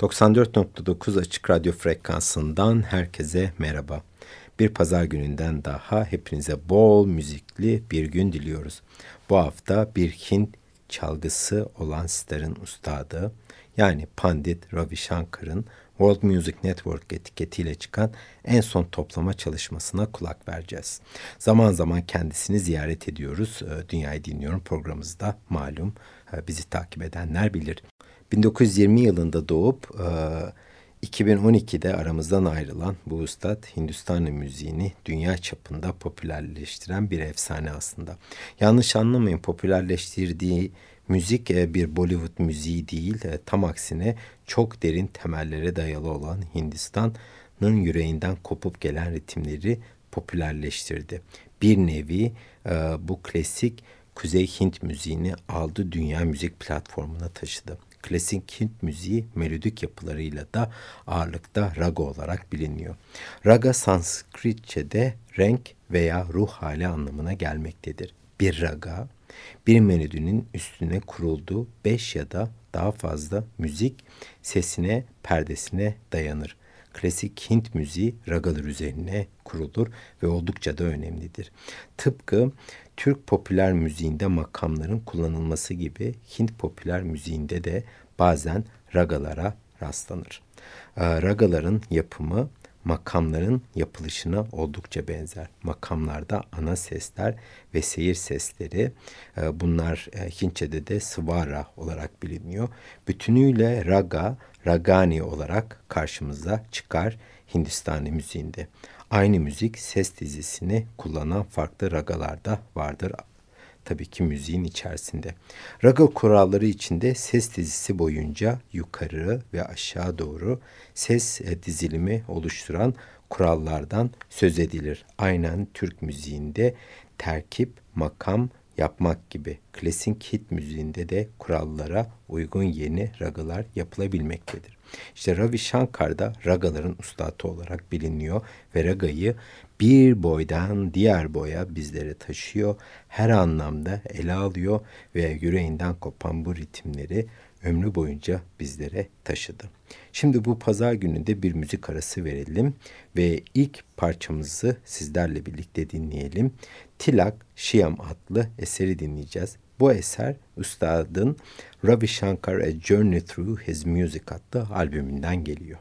94.9 Açık Radyo frekansından herkese merhaba. Bir pazar gününden daha hepinize bol müzikli bir gün diliyoruz. Bu hafta bir Hint çalgısı olan starın ustadı yani Pandit Ravi Shankar'ın World Music Network etiketiyle çıkan en son toplama çalışmasına kulak vereceğiz. Zaman zaman kendisini ziyaret ediyoruz. Ee, Dünyayı Dinliyorum programımızda malum e, bizi takip edenler bilir. 1920 yılında doğup 2012'de e, aramızdan ayrılan bu ustad Hindistan müziğini dünya çapında popülerleştiren bir efsane aslında. Yanlış anlamayın popülerleştirdiği müzik e, bir Bollywood müziği değil e, tam aksine çok derin temellere dayalı olan Hindistan'ın yüreğinden kopup gelen ritimleri popülerleştirdi. Bir nevi bu klasik Kuzey Hint müziğini aldı dünya müzik platformuna taşıdı klasik Hint müziği melodik yapılarıyla da ağırlıkta raga olarak biliniyor. Raga Sanskritçe'de renk veya ruh hali anlamına gelmektedir. Bir raga, bir melodinin üstüne kurulduğu beş ya da daha fazla müzik sesine, perdesine dayanır. Klasik Hint müziği ragalar üzerine kurulur ve oldukça da önemlidir. Tıpkı Türk popüler müziğinde makamların kullanılması gibi Hint popüler müziğinde de bazen ragalara rastlanır. Ee, ragaların yapımı makamların yapılışına oldukça benzer. Makamlarda ana sesler ve seyir sesleri e, bunlar e, Hintçe'de de svara olarak biliniyor. Bütünüyle raga, ragani olarak karşımıza çıkar Hindistani müziğinde. Aynı müzik ses dizisini kullanan farklı ragalarda vardır tabii ki müziğin içerisinde. Raga kuralları içinde ses dizisi boyunca yukarı ve aşağı doğru ses e, dizilimi oluşturan kurallardan söz edilir. Aynen Türk müziğinde terkip, makam, yapmak gibi klasik hit müziğinde de kurallara uygun yeni ragalar yapılabilmektedir. İşte Ravi Shankar da ragaların ustası olarak biliniyor ve ragayı bir boydan diğer boya bizlere taşıyor. Her anlamda ele alıyor ve yüreğinden kopan bu ritimleri ömrü boyunca bizlere taşıdı. Şimdi bu pazar gününde bir müzik arası verelim ve ilk parçamızı sizlerle birlikte dinleyelim. Tilak Şiyam adlı eseri dinleyeceğiz. Bu eser üstadın Ravi Shankar A Journey Through His Music adlı albümünden geliyor.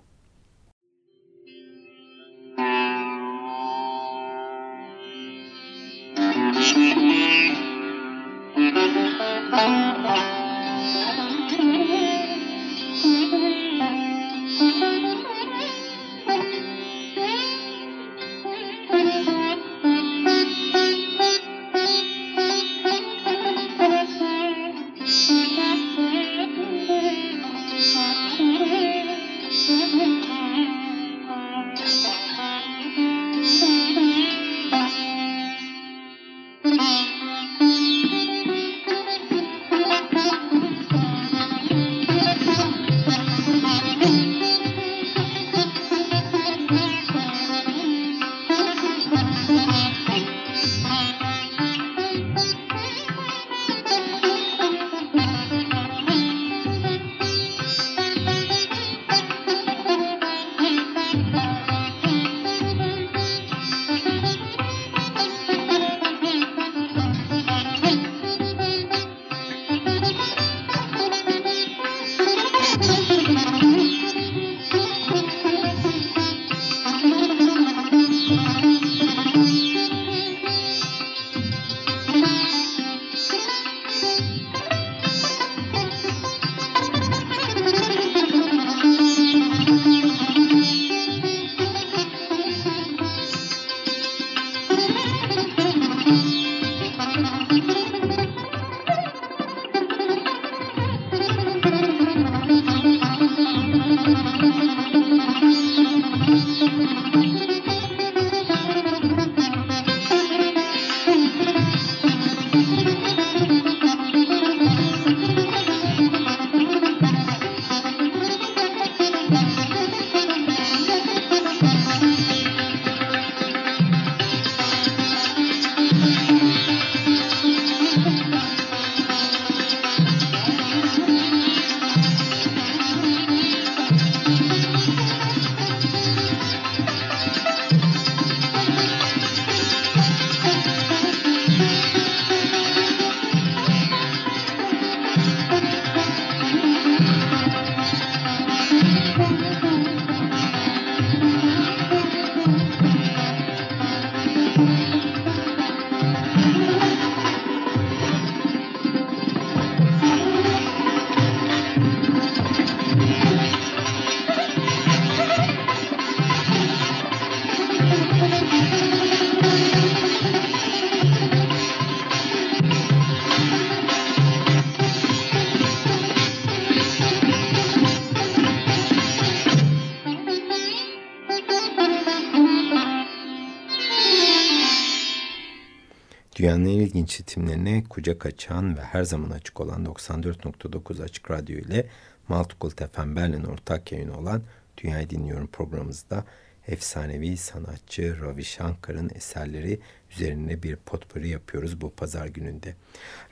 Dünyanın en ilginç ritimlerine kucak açan ve her zaman açık olan 94.9 Açık Radyo ile Maltukul Tefen Berlin ortak yayını olan Dünyayı Dinliyorum programımızda efsanevi sanatçı Ravi Shankar'ın eserleri üzerine bir potpourri yapıyoruz bu pazar gününde.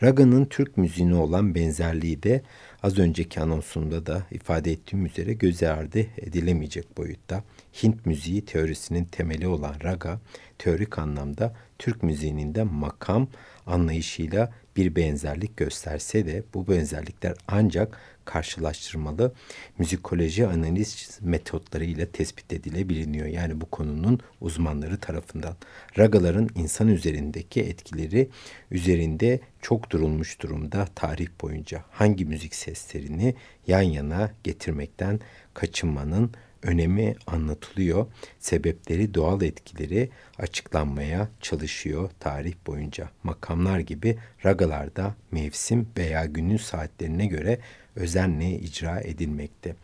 Raga'nın Türk müziğine olan benzerliği de az önceki anonsumda da ifade ettiğim üzere göze ardı edilemeyecek boyutta. Hint müziği teorisinin temeli olan raga, teorik anlamda Türk müziğinin de makam anlayışıyla bir benzerlik gösterse de bu benzerlikler ancak karşılaştırmalı müzikoloji analiz metotları ile tespit edilebiliniyor. Yani bu konunun uzmanları tarafından. Ragaların insan üzerindeki etkileri üzerinde çok durulmuş durumda tarih boyunca. Hangi müzik seslerini yan yana getirmekten kaçınmanın önemi anlatılıyor. Sebepleri, doğal etkileri açıklanmaya çalışıyor tarih boyunca. Makamlar gibi ragalarda mevsim veya günün saatlerine göre özenle icra edilmekte.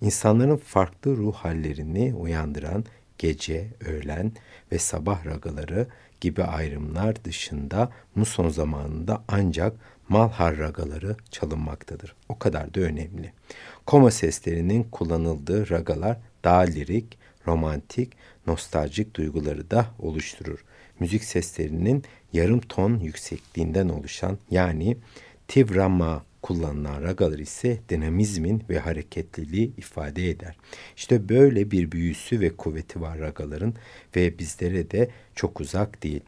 İnsanların farklı ruh hallerini uyandıran gece, öğlen ve sabah ragaları gibi ayrımlar dışında muson zamanında ancak malhar ragaları çalınmaktadır. O kadar da önemli. Koma seslerinin kullanıldığı ragalar daha lirik, romantik, nostaljik duyguları da oluşturur. Müzik seslerinin yarım ton yüksekliğinden oluşan yani tivrama kullanılan ragalar ise dinamizmin ve hareketliliği ifade eder. İşte böyle bir büyüsü ve kuvveti var ragaların ve bizlere de çok uzak değil.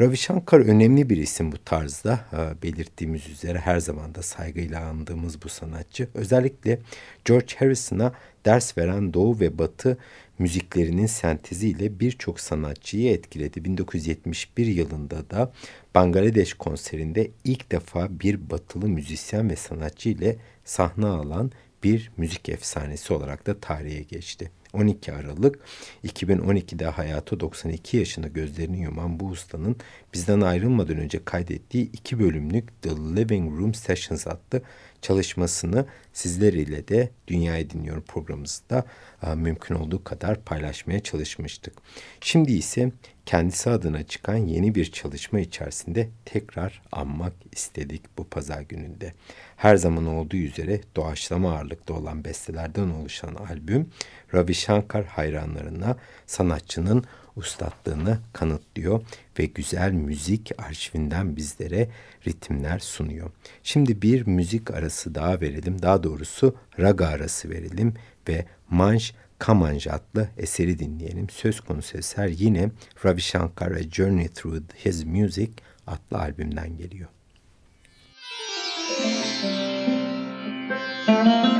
Ravi Shankar önemli bir isim bu tarzda. Belirttiğimiz üzere her zaman da saygıyla andığımız bu sanatçı. Özellikle George Harrison'a ders veren Doğu ve Batı müziklerinin senteziyle birçok sanatçıyı etkiledi. 1971 yılında da Bangladeş konserinde ilk defa bir batılı müzisyen ve sanatçı ile sahne alan bir müzik efsanesi olarak da tarihe geçti. 12 Aralık 2012'de hayatı 92 yaşında gözlerini yuman bu ustanın bizden ayrılmadan önce kaydettiği iki bölümlük The Living Room Sessions adlı çalışmasını sizler ile de Dünyayı Dinliyorum programımızda e, mümkün olduğu kadar paylaşmaya çalışmıştık. Şimdi ise kendisi adına çıkan yeni bir çalışma içerisinde tekrar anmak istedik bu pazar gününde. Her zaman olduğu üzere doğaçlama ağırlıkta olan bestelerden oluşan albüm Ravi Shankar hayranlarına sanatçının ustatlığını kanıtlıyor ve güzel müzik arşivinden bizlere ritimler sunuyor. Şimdi bir müzik arası daha verelim. Daha doğrusu raga arası verelim ve Manj Kamanj adlı eseri dinleyelim. Söz konusu eser yine Ravi Shankar Journey Through His Music adlı albümden geliyor. Thank you.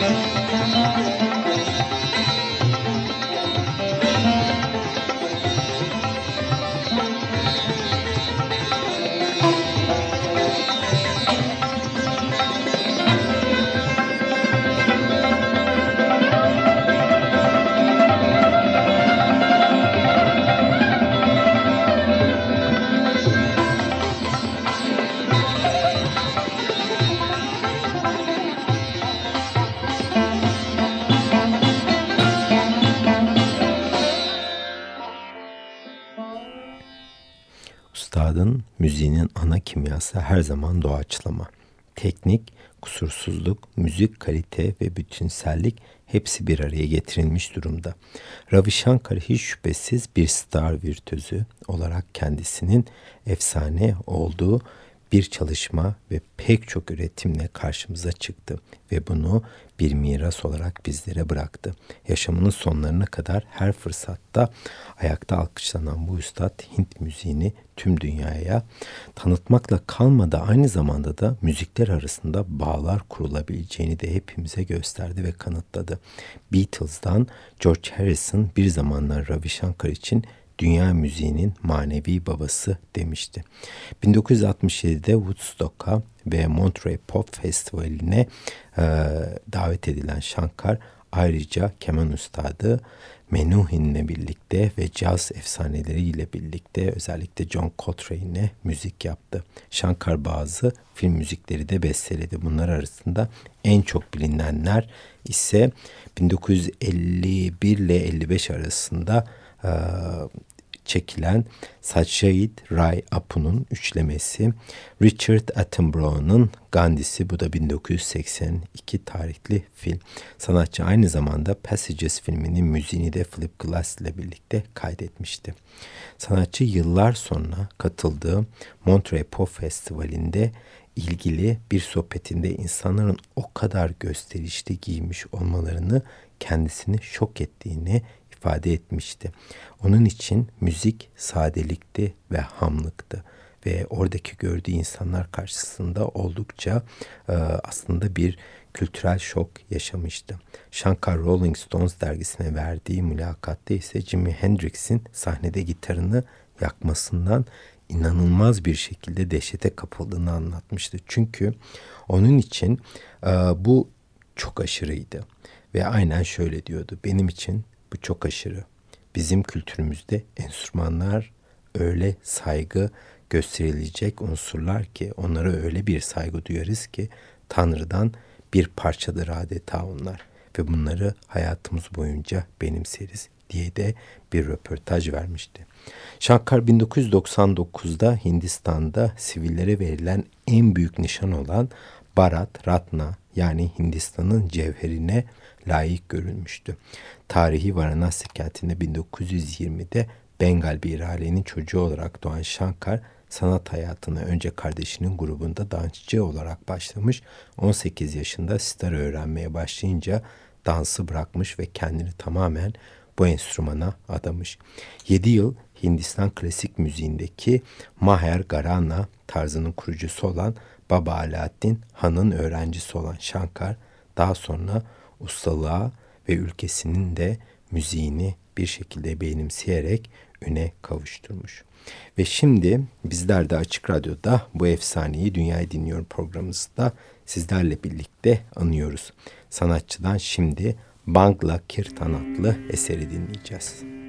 Müzik müziğinin kimyası her zaman doğaçlama. Teknik, kusursuzluk, müzik kalite ve bütünsellik hepsi bir araya getirilmiş durumda. Ravi Shankar hiç şüphesiz bir star virtüzü olarak kendisinin efsane olduğu bir çalışma ve pek çok üretimle karşımıza çıktı ve bunu bir miras olarak bizlere bıraktı. Yaşamının sonlarına kadar her fırsatta ayakta alkışlanan bu üstad Hint müziğini tüm dünyaya tanıtmakla kalmadı aynı zamanda da müzikler arasında bağlar kurulabileceğini de hepimize gösterdi ve kanıtladı. Beatles'dan George Harrison bir zamanlar Ravi Shankar için dünya müziğinin manevi babası demişti. 1967'de Woodstock'a ve Monterey Pop Festivali'ne e, davet edilen Shankar ayrıca keman üstadı Menuhin'le birlikte ve caz efsaneleriyle birlikte özellikle John Coltrane'e müzik yaptı. Shankar bazı film müzikleri de besteledi. Bunlar arasında en çok bilinenler ise 1951 ile 55 arasında e, çekilen Satyajit Ray Apu'nun üçlemesi, Richard Attenborough'un Gandhi'si bu da 1982 tarihli film. Sanatçı aynı zamanda Passages filminin müziğini de Philip Glass ile birlikte kaydetmişti. Sanatçı yıllar sonra katıldığı Monterey Pop Festivali'nde ilgili bir sohbetinde insanların o kadar gösterişli giymiş olmalarını kendisini şok ettiğini ifade etmişti. Onun için müzik sadelikti ve hamlıktı ve oradaki gördüğü insanlar karşısında oldukça e, aslında bir kültürel şok yaşamıştı. Shankar Rolling Stones dergisine verdiği mülakatta ise Jimi Hendrix'in sahnede gitarını yakmasından inanılmaz bir şekilde dehşete kapıldığını anlatmıştı. Çünkü onun için e, bu çok aşırıydı ve aynen şöyle diyordu. Benim için bu çok aşırı. Bizim kültürümüzde enstrümanlar öyle saygı gösterilecek unsurlar ki onlara öyle bir saygı duyarız ki Tanrı'dan bir parçadır adeta onlar ve bunları hayatımız boyunca benimseriz diye de bir röportaj vermişti. Shankar 1999'da Hindistan'da sivillere verilen en büyük nişan olan Bharat Ratna yani Hindistan'ın cevherine layık görülmüştü. Tarihi Varanasi kentinde 1920'de Bengal bir ailenin çocuğu olarak doğan Shankar sanat hayatına önce kardeşinin grubunda dansçı olarak başlamış. 18 yaşında sitar öğrenmeye başlayınca dansı bırakmış ve kendini tamamen bu enstrümana adamış. 7 yıl Hindistan klasik müziğindeki Maher Garana tarzının kurucusu olan Baba Alaaddin Han'ın öğrencisi olan Shankar daha sonra ustalığa ve ülkesinin de müziğini bir şekilde benimseyerek üne kavuşturmuş. Ve şimdi bizler de Açık Radyo'da bu efsaneyi Dünyayı Dinliyor programımızda sizlerle birlikte anıyoruz. Sanatçıdan şimdi Bangla Kirtan adlı eseri dinleyeceğiz.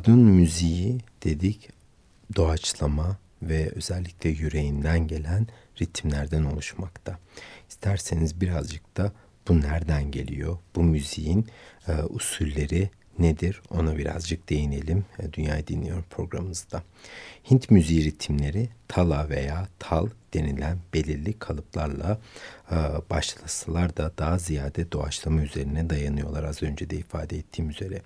Üstadın müziği dedik doğaçlama ve özellikle yüreğinden gelen ritimlerden oluşmakta. İsterseniz birazcık da bu nereden geliyor? Bu müziğin e, usulleri nedir? Ona birazcık değinelim e, Dünyayı Dinliyor programımızda. Hint müziği ritimleri tala veya tal denilen belirli kalıplarla başlasalar da daha ziyade doğaçlama üzerine dayanıyorlar az önce de ifade ettiğim üzere.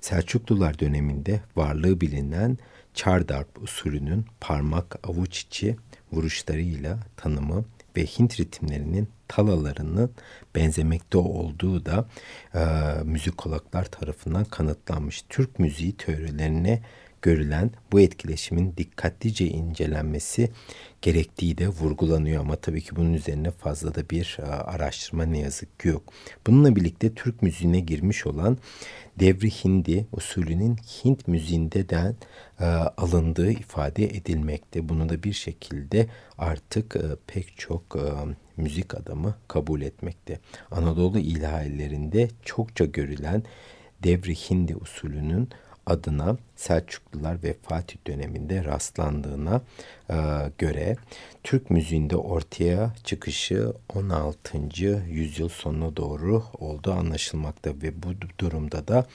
Selçuklular döneminde varlığı bilinen çardarp usulünün parmak avuç içi vuruşlarıyla tanımı ve Hint ritimlerinin talalarının benzemekte olduğu da e, müzikologlar tarafından kanıtlanmış. Türk müziği teorilerine görülen bu etkileşimin dikkatlice incelenmesi gerektiği de vurgulanıyor ama tabii ki bunun üzerine fazla da bir e, araştırma ne yazık ki yok. Bununla birlikte Türk müziğine girmiş olan devri Hindi usulünün Hint müziğinde de alındığı ifade edilmekte. Bunu da bir şekilde artık e, pek çok e, müzik adamı kabul etmekte. Anadolu ilahilerinde çokça görülen devri Hindi usulünün adına Selçuklular ve Fatih döneminde rastlandığına e, göre Türk müziğinde ortaya çıkışı 16. yüzyıl sonuna doğru olduğu anlaşılmakta ve bu durumda da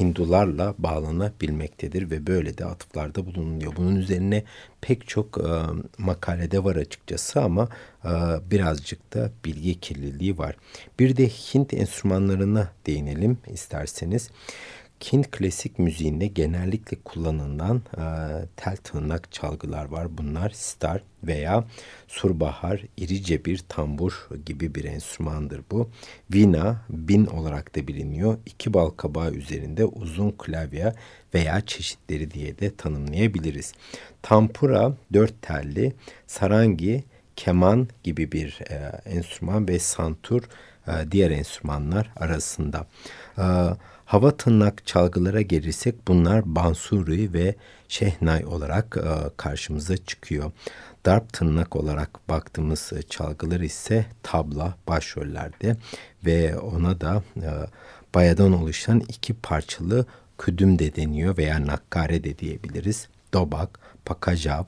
Hindularla bağlanabilmektedir ve böyle de atıflarda bulunuyor. Bunun üzerine pek çok e, makalede var açıkçası ama e, birazcık da bilgi kirliliği var. Bir de Hint enstrümanlarına değinelim isterseniz. Hint klasik müziğinde genellikle kullanılan e, tel tırnak çalgılar var. Bunlar star veya surbahar, irice bir tambur gibi bir enstrümandır bu. Vina, bin olarak da biliniyor. İki bal kabağı üzerinde uzun klavye veya çeşitleri diye de tanımlayabiliriz. Tampura, dört telli, sarangi, keman gibi bir e, enstrüman ve santur e, diğer enstrümanlar arasında. E, Hava tırnak çalgılara gelirsek bunlar bansuri ve şehnay olarak e, karşımıza çıkıyor. Darp tırnak olarak baktığımız çalgılar ise tabla başrollerde ve ona da e, bayadan oluşan iki parçalı küdüm de deniyor veya nakkare de diyebiliriz. Dobak, Pakajav,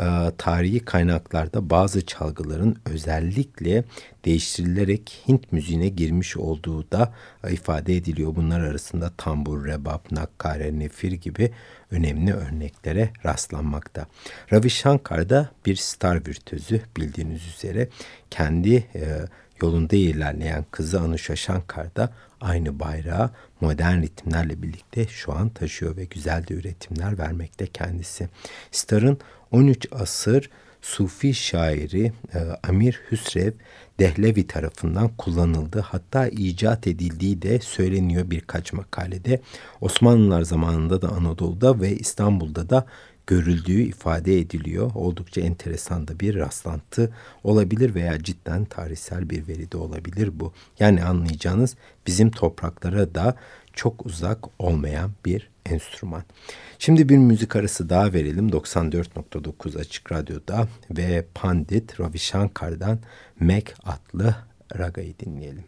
e, tarihi kaynaklarda bazı çalgıların özellikle değiştirilerek Hint müziğine girmiş olduğu da e, ifade ediliyor. Bunlar arasında tambur, rebap, nakkare, nefir gibi önemli örneklere rastlanmakta. Ravi Shankar da bir star virtüözü bildiğiniz üzere kendi e, yolunda ilerleyen kızı Anusha Shankar da aynı bayrağı modern ritimlerle birlikte şu an taşıyor ve güzel de üretimler vermekte kendisi. Star'ın 13 asır Sufi şairi e, Amir Hüsrev Dehlevi tarafından kullanıldı. Hatta icat edildiği de söyleniyor birkaç makalede. Osmanlılar zamanında da Anadolu'da ve İstanbul'da da görüldüğü ifade ediliyor. Oldukça enteresan da bir rastlantı olabilir veya cidden tarihsel bir veri de olabilir bu. Yani anlayacağınız bizim topraklara da çok uzak olmayan bir enstrüman. Şimdi bir müzik arası daha verelim 94.9 Açık Radyo'da ve Pandit Ravi Shankar'dan Meg adlı ragayı dinleyelim.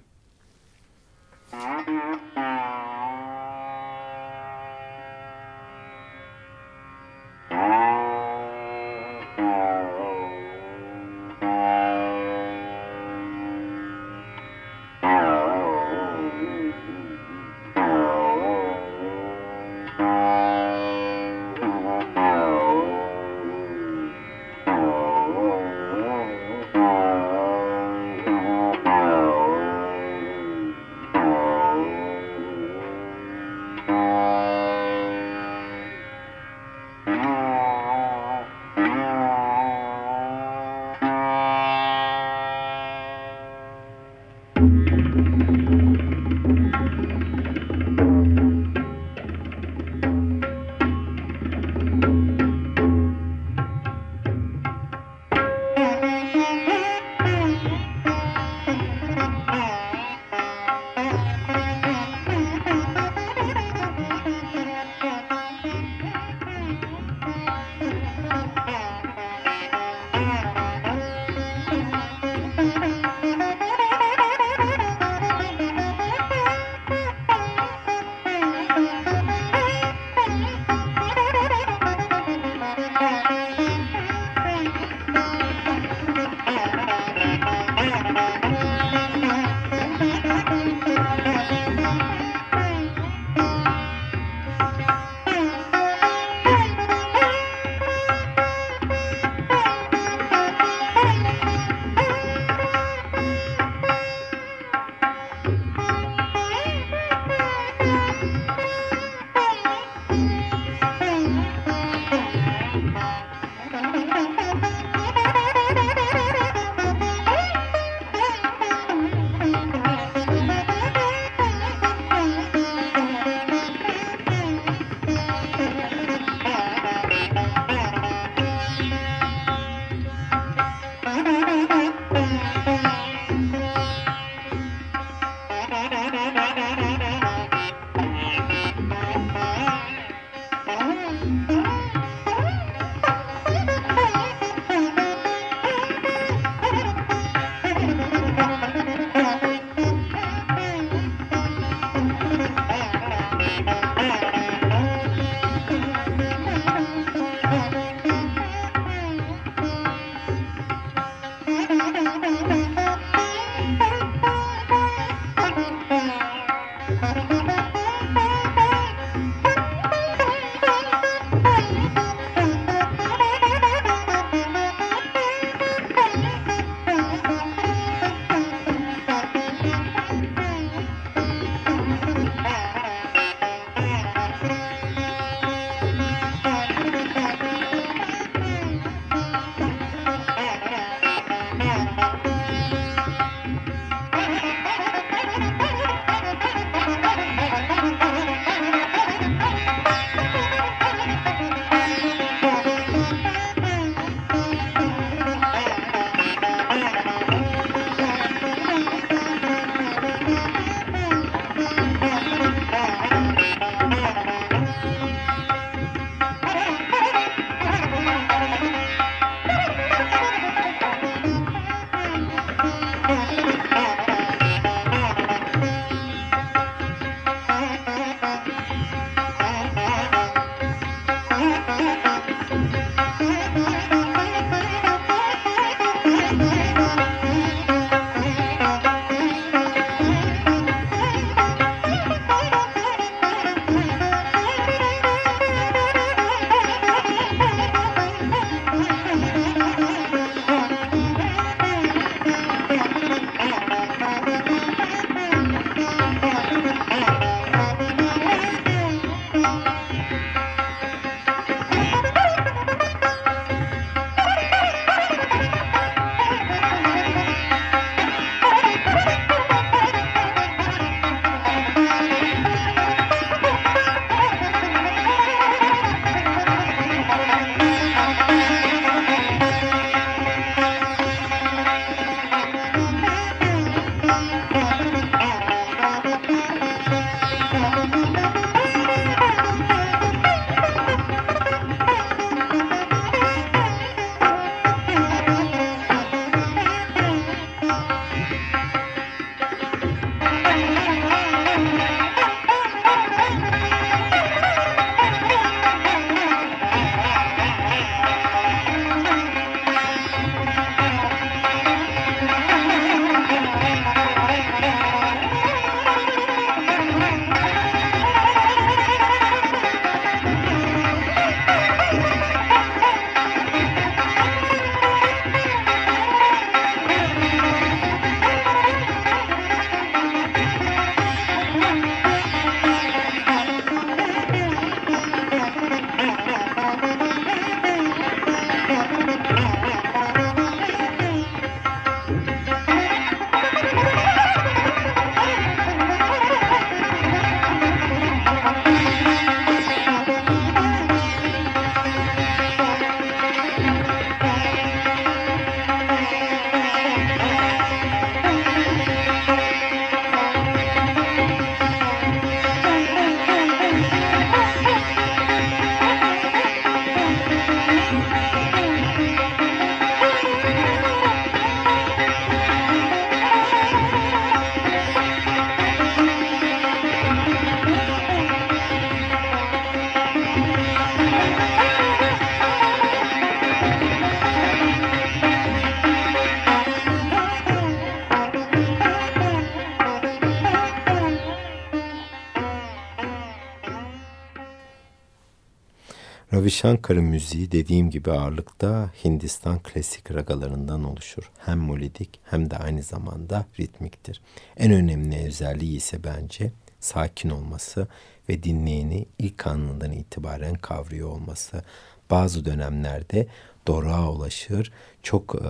Ravi Shankar müziği dediğim gibi ağırlıkta Hindistan klasik ragalarından oluşur. Hem molidik hem de aynı zamanda ritmiktir. En önemli özelliği ise bence sakin olması ve dinleyeni ilk anından itibaren kavruyor olması. Bazı dönemlerde doruğa ulaşır, çok e,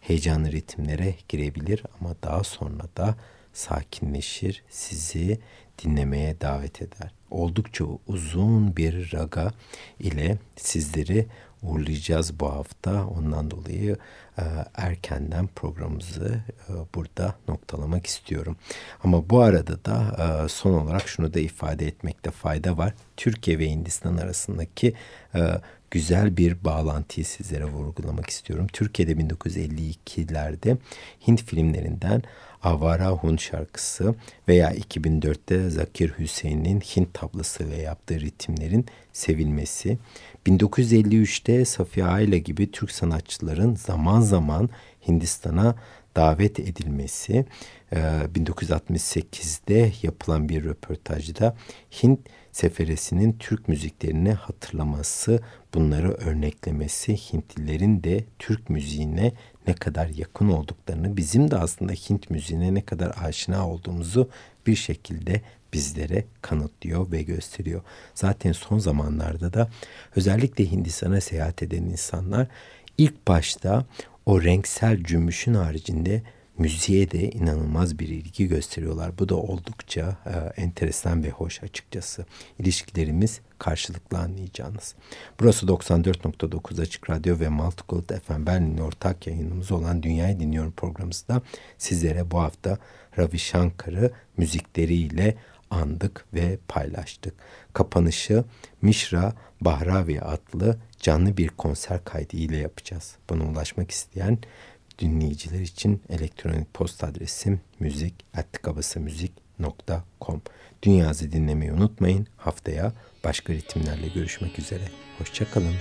heyecanlı ritimlere girebilir ama daha sonra da sakinleşir, sizi dinlemeye davet eder. Oldukça uzun bir raga ile sizleri uğurlayacağız bu hafta. Ondan dolayı e, erkenden programımızı e, burada noktalamak istiyorum. Ama bu arada da e, son olarak şunu da ifade etmekte fayda var. Türkiye ve Hindistan arasındaki e, güzel bir bağlantıyı sizlere vurgulamak istiyorum. Türkiye'de 1952'lerde Hint filmlerinden Avara Hun şarkısı veya 2004'te Zakir Hüseyin'in Hint tablasıyla yaptığı ritimlerin sevilmesi, 1953'te Safiye Ayla gibi Türk sanatçıların zaman zaman Hindistan'a davet edilmesi, 1968'de yapılan bir röportajda Hint seferesinin Türk müziklerini hatırlaması, bunları örneklemesi Hintlilerin de Türk müziğine ne kadar yakın olduklarını, bizim de aslında Hint müziğine ne kadar aşina olduğumuzu bir şekilde bizlere kanıtlıyor ve gösteriyor. Zaten son zamanlarda da özellikle Hindistan'a seyahat eden insanlar ilk başta o renksel cümbüşün haricinde müziğe de inanılmaz bir ilgi gösteriyorlar. Bu da oldukça e, enteresan ve hoş açıkçası. İlişkilerimiz karşılıklı anlayacağınız. Burası 94.9 Açık Radyo ve Multicult FM Berlin'in ortak yayınımız olan Dünyayı Dinliyorum programımızda sizlere bu hafta Ravi Shankar'ı müzikleriyle andık ve paylaştık. Kapanışı Mishra Bahravi adlı canlı bir konser kaydı ile yapacağız. Bana ulaşmak isteyen dinleyiciler için elektronik posta adresim müzik.atikabasamüzik.com Dünyazı dinlemeyi unutmayın. Haftaya başka ritimlerle görüşmek üzere. Hoşçakalın.